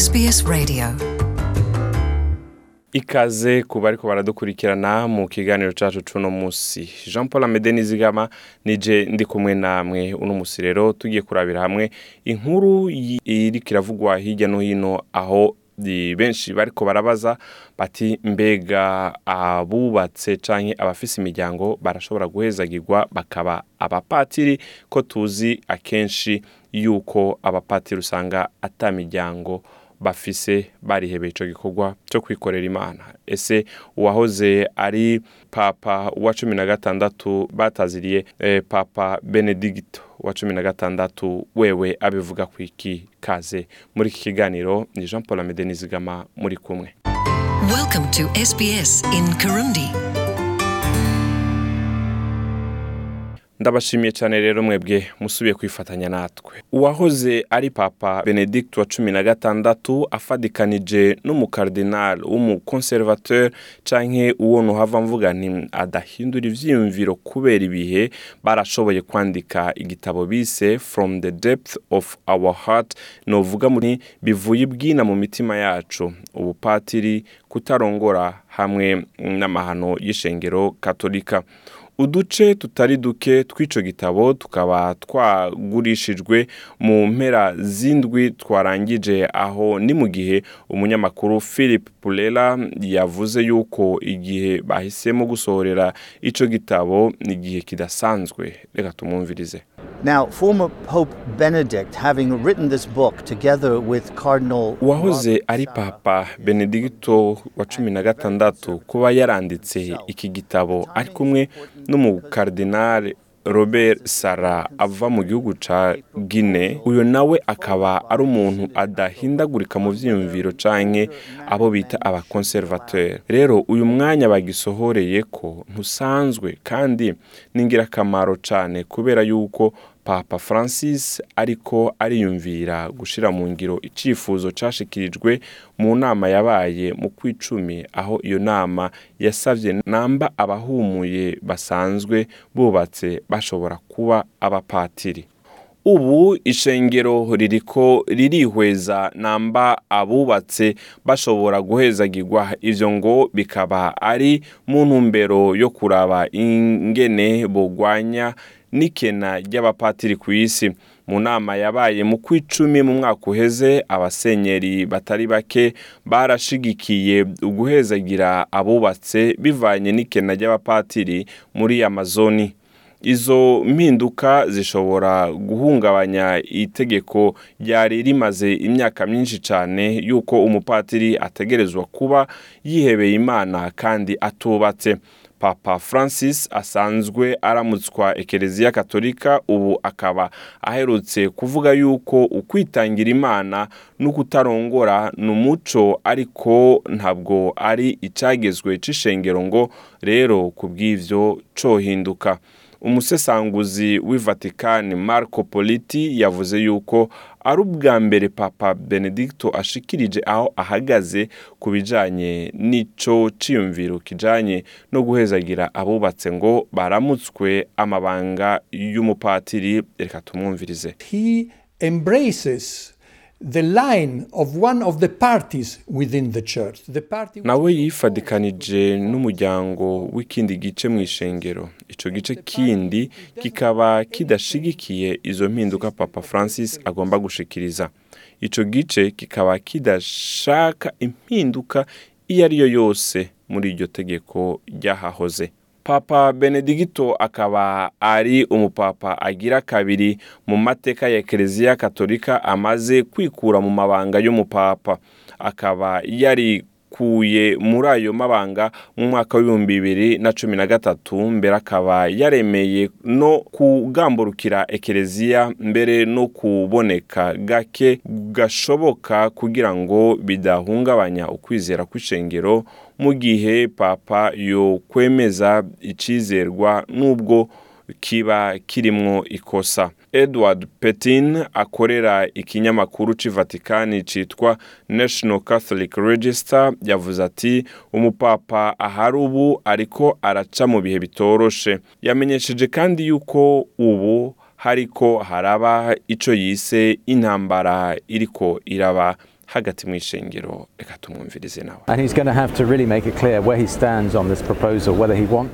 SBS Radio. Ikaze ku bariko baradukurikirana mu kiganiro cacu cuno musi. Jean paul amede nizigama nije ndi kumwe namwe. Uno musi rero tugiye kurabira hamwe inkuru yi- iriko iravugwa hirya no hino aho benshi bariko barabaza bati mbega abubatse canke abafise imiryango barashobora guhezagirwa? Bakaba abapatiri ko tuzi akenshi yuko abapatiri usanga ata miryango bafise barihebeye ico gikorwa cyo kwikorera imana. Ese uwahoze ari papa wa cumi na gatandatu bataziriye eh, papa benedicto wa cumi na gatandatu wewe abivuga ku iki kaze? Muri iki kiganiro ni jean paul amede nizigama muri kumwe. Ndabashimiye cyane rero mwebwe musubiye kwifatanya natwe. Uwahoze ari papa benedict wa cumi na gatandatu afadikanije n'umukardinal w'umukonservateur canke uwo nuhava mvuga nti adahindura ivyiyumviro kubera ibihe barashoboye kwandika igitabo bise from the depth of our heart novuga muri bivuye ibwina mu mitima yacu. Ubupatiri kutarongora hamwe n'amahano y'ishengero katolika. Uduce tutari duke tw'ico gitabo tukaba twagurishijwe mu mpera z'indwi twarangije aho ni mu gihe umunyamakuru philip pulela yavuze yuko igihe bahisemo gusohorera ico gitabo ni igihe kidasanzwe. Reka tumwumvirize. Now, former Pope Benedict, having written this book together with Cardinal uwahoze ari papa benedicto wa cumi na gatandatu kuba yaranditse iki gitabo ari kumwe n'umukardinali robert sara ava mu gihugu ca gine uyu nawe akaba ari umuntu adahindagurika mu vyiyumviro canke abo bita abakonservateur. Rero uyu mwanya bagisohoreye ko ntusanzwe kandi ni ingirakamaro cane kubera yuko papa francis ariko ariyumvira gushira mu ngiro icifuzo cashikirijwe mu nama yabaye mu kwicumi aho iyo nama yasavye namba abahumuye basanzwe bubatse bashobora kuba abapatiri. Ubu ishengero ririko ririhweza namba abubatse bashobora guhezagirwa. Ivyo ngo bikaba ari mu ntumbero yo kuraba ingene bogwanya n'ikena ry'abapatiri ku isi. Mu nama yabaye mu kwicumi mu mwaka uheze abasenyeri batari bake barashigikiye uguhezagira abubatse bivanye n'ikena ry'abapatiri muri amazoni. Izo mpinduka zishobora guhungabanya itegeko ryari rimaze imyaka myinshi cyane yuko umupatiri ategerezwa kuba yihebeye imana kandi atubatse. Papa francis asanzwe aramutswa ekereziya katolika ubu akaba aherutse kuvuga yuko ukwitangira imana no kutarongora ni umuco ariko ntabwo ari icyagezwe c'ishengero ngo rero ku bw'ivyo cohinduka. Umusesanguzi w'i vatikani marco politi yavuze yuko ari ubwa mbere papa benedicto ashikirije aho ahagaze ku bijanye n'ico ciyumviro kijanye no guhezagira abubatse ngo baramutswe amabanga y'umupatiri reka tumwumvirize. He embraces the line of one of the parties within the church. The party nawe yifadikanije n'umuryango w'ikindi gice mu ishengero. Ico gice kindi kikaba kidashigikiye izo mpinduka papa francis agomba gushikiriza. Ico gice kikaba kidashaka impinduka iyo ari yo yose muri iryo tegeko ryahahoze. Papa benedicto akaba ari umupapa agira kabiri mu mateka ya ekereziya katolika amaze kwikura mu mabanga y'umupapa. Akaba yari kuye muri ayo mabanga mu mwaka w'ibihumbi bibiri na cumi na gatatu mbere akaba yaremeye no kugamburukira ekereziya mbere no kuboneka gake gashoboka kugira ngo bidahungabanya ukwizera kw'ishengero mu gihe papa yo kwemeza icizerwa n'ubwo kiba kirimwo ikosa. Edward petin akorera ikinyamakuru c'i vatikani citwa national catholic register yavuze ati umupapa ahari ubu ariko araca mu bihe bitoroshe. Yamenyesheje kandi yuko ubu hariko haraba ico yise intambara iriko iraba. Hagati mu ishengero reka tumwumvirize nawe.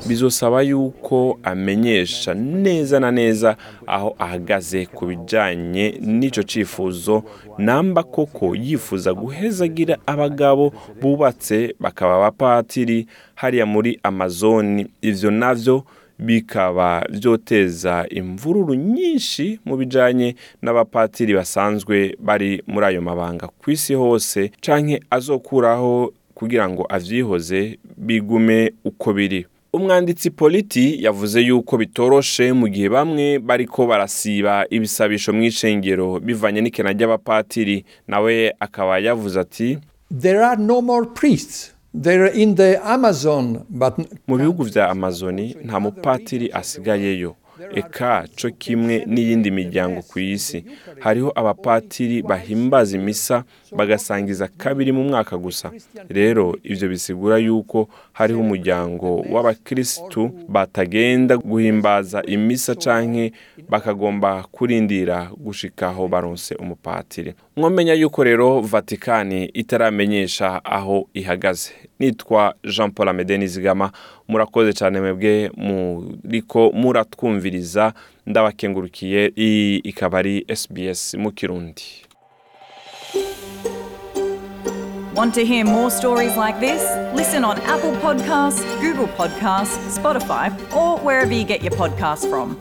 Bizosaba yuko amenyesha neza na neza aho ahagaze ku bijyanye n'icyo cyifuzo namba koko yifuza guhezagira abagabo bubatse bakaba abapatiri hariya muri amazoni ibyo na byo bikaba byoteza imvururu nyinshi mu bijyanye n'abapatiri basanzwe bari muri ayo mabanga ku isi hose canke azokuraho kugira ngo avyihoze bigume uko biri umwanditsi politi yavuze yuko bitoroshe mu gihe bamwe bariko barasiba ibisabisho mu ishengero bivanye n'ikena ry'abapatiri nawe akaba yavuze ati There are no more priests. Mu bihugu vya amazoni nta mupatiri asigayeyo. Eka co kimwe n'iyindi miryango ku isi. Hariho abapatiri bahimbaza imisa bagasangiza kabiri mu mwaka gusa. Rero ivyo bisigura yuko hariho umuryango w'abakirisitu batagenda guhimbaza imisa canke bakagomba kurindira gushikaho baronse umupatiri. Mwomenya yuko rero vatikani itaramenyesha aho ihagaze nitwa jean paul amede nizigama murakoze cyane mwebwe muriko muratwumviriza ndabakengurukiye iyi ikaba ari sbs mu kirundi Want to hear more stories like this? Listen on Apple Podcasts, Google Podcasts, Spotify, or wherever you get your podcasts from.